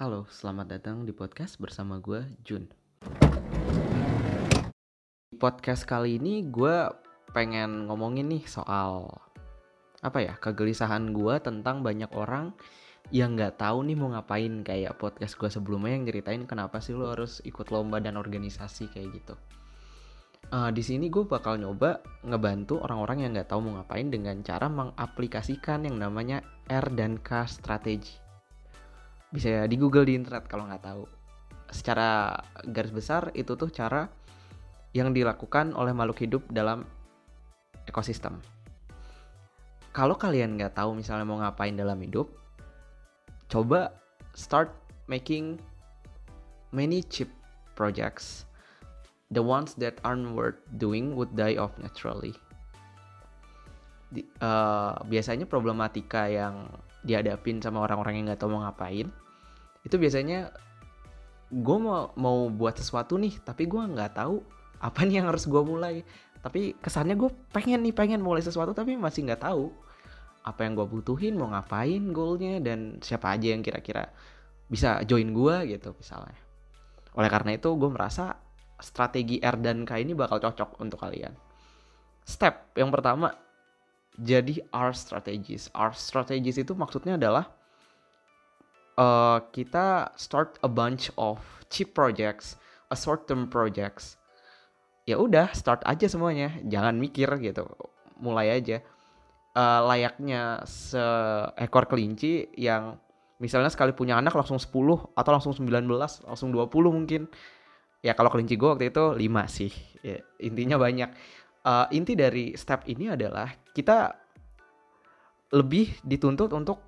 Halo, selamat datang di podcast bersama gue, Jun. Di podcast kali ini gue pengen ngomongin nih soal apa ya kegelisahan gue tentang banyak orang yang nggak tahu nih mau ngapain kayak podcast gue sebelumnya yang ceritain kenapa sih lo harus ikut lomba dan organisasi kayak gitu. Uh, di sini gue bakal nyoba ngebantu orang-orang yang nggak tahu mau ngapain dengan cara mengaplikasikan yang namanya R dan K strategi bisa di Google di internet kalau nggak tahu. Secara garis besar itu tuh cara yang dilakukan oleh makhluk hidup dalam ekosistem. Kalau kalian nggak tahu misalnya mau ngapain dalam hidup coba start making many cheap projects. The ones that aren't worth doing would die off naturally. Di, uh, biasanya problematika yang dihadapin sama orang-orang yang nggak tahu mau ngapain itu biasanya gue mau mau buat sesuatu nih tapi gue nggak tahu apa nih yang harus gue mulai. Tapi kesannya gue pengen nih pengen mulai sesuatu tapi masih nggak tahu apa yang gue butuhin mau ngapain goalnya dan siapa aja yang kira-kira bisa join gue gitu misalnya. Oleh karena itu gue merasa strategi R dan K ini bakal cocok untuk kalian. Step yang pertama jadi R strategies R strategies itu maksudnya adalah uh, kita start a bunch of cheap projects, a short term projects. Ya udah, start aja semuanya, jangan mikir gitu. Mulai aja. Uh, layaknya seekor kelinci yang misalnya sekali punya anak langsung 10 atau langsung 19, langsung 20 mungkin. Ya kalau kelinci gue waktu itu 5 sih. Ya, intinya banyak. Uh, inti dari step ini adalah kita lebih dituntut untuk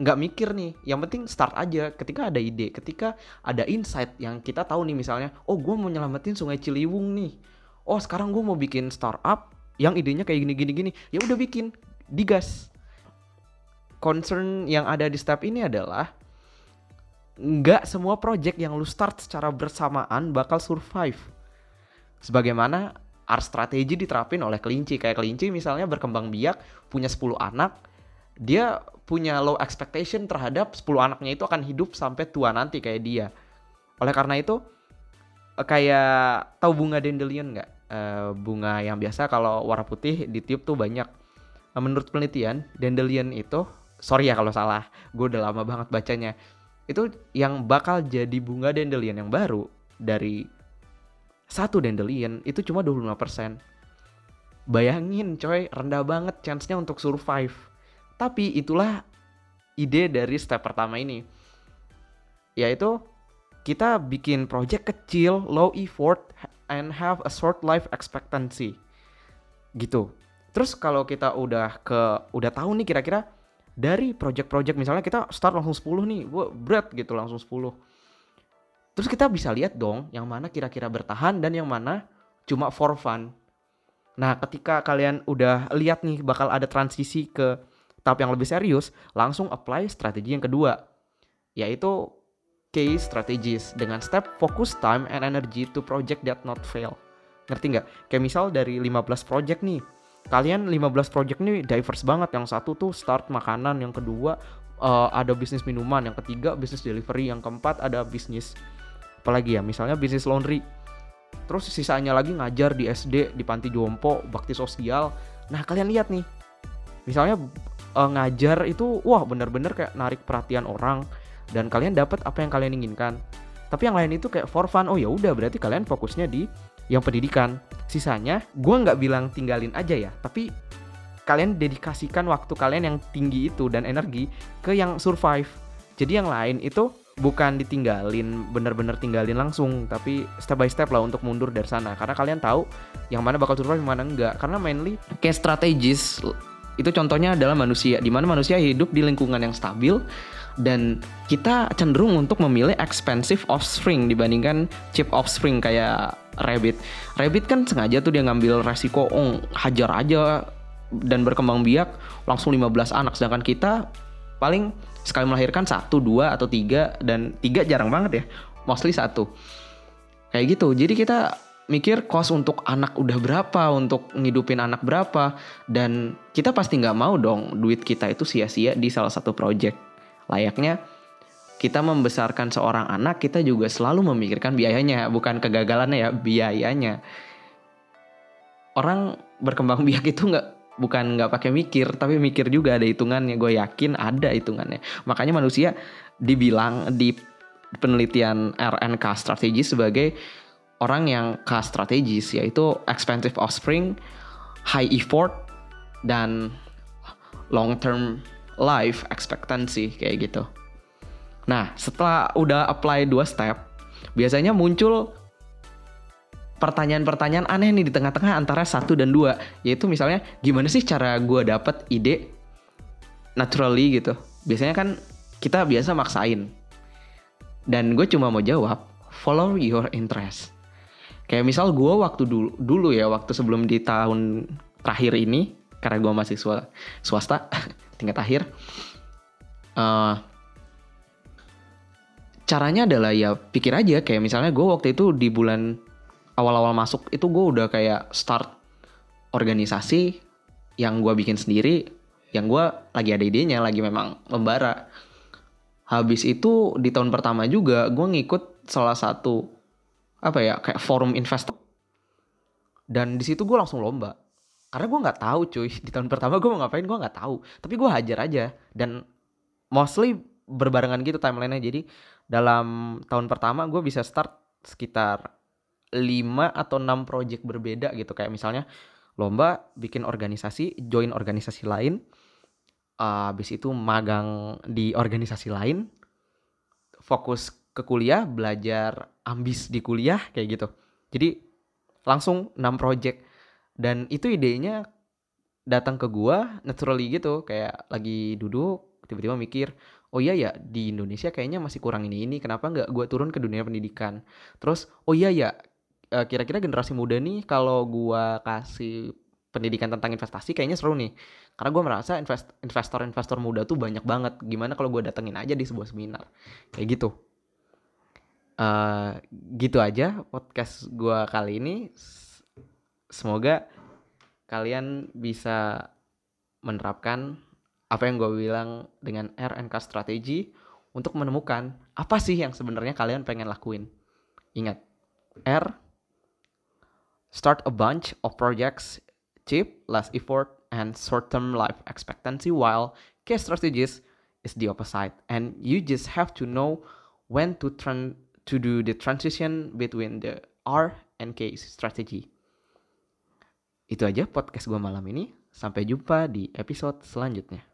nggak mikir nih. Yang penting start aja. Ketika ada ide ketika ada insight yang kita tahu nih misalnya oh gue mau nyelamatin sungai Ciliwung nih. Oh sekarang gue mau bikin startup yang idenya kayak gini gini gini. Ya udah bikin digas concern yang ada di step ini adalah nggak semua project yang lu start secara bersamaan bakal survive. Sebagaimana art strategi diterapin oleh kelinci kayak kelinci misalnya berkembang biak punya 10 anak dia punya low expectation terhadap 10 anaknya itu akan hidup sampai tua nanti kayak dia. Oleh karena itu eh, kayak tahu bunga dandelion nggak? Uh, bunga yang biasa kalau warna putih ditiup tuh banyak. Uh, menurut penelitian dandelion itu sorry ya kalau salah, gue udah lama banget bacanya. Itu yang bakal jadi bunga dandelion yang baru dari satu dandelion itu cuma 25%. Bayangin coy, rendah banget chance-nya untuk survive tapi itulah ide dari step pertama ini. Yaitu kita bikin project kecil, low effort and have a short life expectancy. Gitu. Terus kalau kita udah ke udah tahu nih kira-kira dari project-project misalnya kita start langsung 10 nih, berat gitu langsung 10. Terus kita bisa lihat dong yang mana kira-kira bertahan dan yang mana cuma for fun. Nah, ketika kalian udah lihat nih bakal ada transisi ke tahap yang lebih serius, langsung apply strategi yang kedua, yaitu case strategies dengan step focus time and energy to project that not fail. Ngerti nggak? Kayak misal dari 15 project nih, kalian 15 project nih diverse banget. Yang satu tuh start makanan, yang kedua uh, ada bisnis minuman, yang ketiga bisnis delivery, yang keempat ada bisnis apalagi ya, misalnya bisnis laundry. Terus sisanya lagi ngajar di SD, di panti jompo, bakti sosial. Nah, kalian lihat nih. Misalnya uh, ngajar itu wah bener-bener kayak narik perhatian orang dan kalian dapat apa yang kalian inginkan. Tapi yang lain itu kayak for fun. Oh ya udah berarti kalian fokusnya di yang pendidikan. Sisanya gue nggak bilang tinggalin aja ya, tapi kalian dedikasikan waktu kalian yang tinggi itu dan energi ke yang survive. Jadi yang lain itu bukan ditinggalin bener-bener tinggalin langsung tapi step by step lah untuk mundur dari sana. Karena kalian tahu yang mana bakal survive yang mana enggak. Karena mainly kayak strategis itu contohnya adalah manusia, di mana manusia hidup di lingkungan yang stabil dan kita cenderung untuk memilih expensive offspring dibandingkan cheap offspring kayak rabbit. Rabbit kan sengaja tuh dia ngambil resiko, oh, hajar aja dan berkembang biak langsung 15 anak. Sedangkan kita paling sekali melahirkan satu dua atau tiga dan tiga jarang banget ya. Mostly satu. Kayak gitu. Jadi kita mikir kos untuk anak udah berapa, untuk ngidupin anak berapa, dan kita pasti nggak mau dong duit kita itu sia-sia di salah satu project. Layaknya kita membesarkan seorang anak kita juga selalu memikirkan biayanya bukan kegagalannya ya biayanya. Orang berkembang biak itu nggak bukan nggak pakai mikir tapi mikir juga ada hitungannya. Gue yakin ada hitungannya. Makanya manusia dibilang di penelitian RNK strategi sebagai orang yang K strategis yaitu expensive offspring high effort dan long term life expectancy kayak gitu. Nah, setelah udah apply dua step, biasanya muncul pertanyaan-pertanyaan aneh nih di tengah-tengah antara satu dan dua, yaitu misalnya gimana sih cara gue dapet ide naturally gitu. Biasanya kan kita biasa maksain. Dan gue cuma mau jawab, follow your interest. Kayak misal gue waktu dulu, dulu ya, waktu sebelum di tahun terakhir ini, karena gue masih swasta, tingkat akhir, uh, caranya adalah ya pikir aja kayak misalnya gue waktu itu di bulan awal-awal masuk itu gue udah kayak start organisasi yang gue bikin sendiri yang gue lagi ada idenya lagi memang membara. Habis itu di tahun pertama juga gue ngikut salah satu apa ya kayak forum investor. Dan di situ gue langsung lomba. Karena gue nggak tahu cuy di tahun pertama gue mau ngapain gue nggak tahu. Tapi gue hajar aja. Dan mostly berbarengan gitu timelinenya. Jadi dalam tahun pertama gue bisa start sekitar 5 atau 6 project berbeda gitu. Kayak misalnya lomba bikin organisasi join organisasi lain uh, habis itu magang di organisasi lain fokus ke kuliah belajar ambis di kuliah kayak gitu. Jadi langsung 6 project. Dan itu idenya datang ke gua naturally gitu kayak lagi duduk tiba-tiba mikir oh iya ya di Indonesia kayaknya masih kurang ini ini kenapa nggak gue turun ke dunia pendidikan? Terus oh iya ya eh, kira-kira generasi muda nih kalau gue kasih pendidikan tentang investasi kayaknya seru nih. Karena gue merasa invest, investor-investor muda tuh banyak banget. Gimana kalau gue datengin aja di sebuah seminar? Kayak gitu. Uh, gitu aja podcast gue kali ini. Semoga kalian bisa menerapkan apa yang gue bilang dengan RNK strategi untuk menemukan apa sih yang sebenarnya kalian pengen lakuin. Ingat, R start a bunch of projects cheap, less effort, and short-term life expectancy while K strategies is the opposite and you just have to know when to tran to do the transition between the R and K strategy. Itu aja podcast gue malam ini. Sampai jumpa di episode selanjutnya.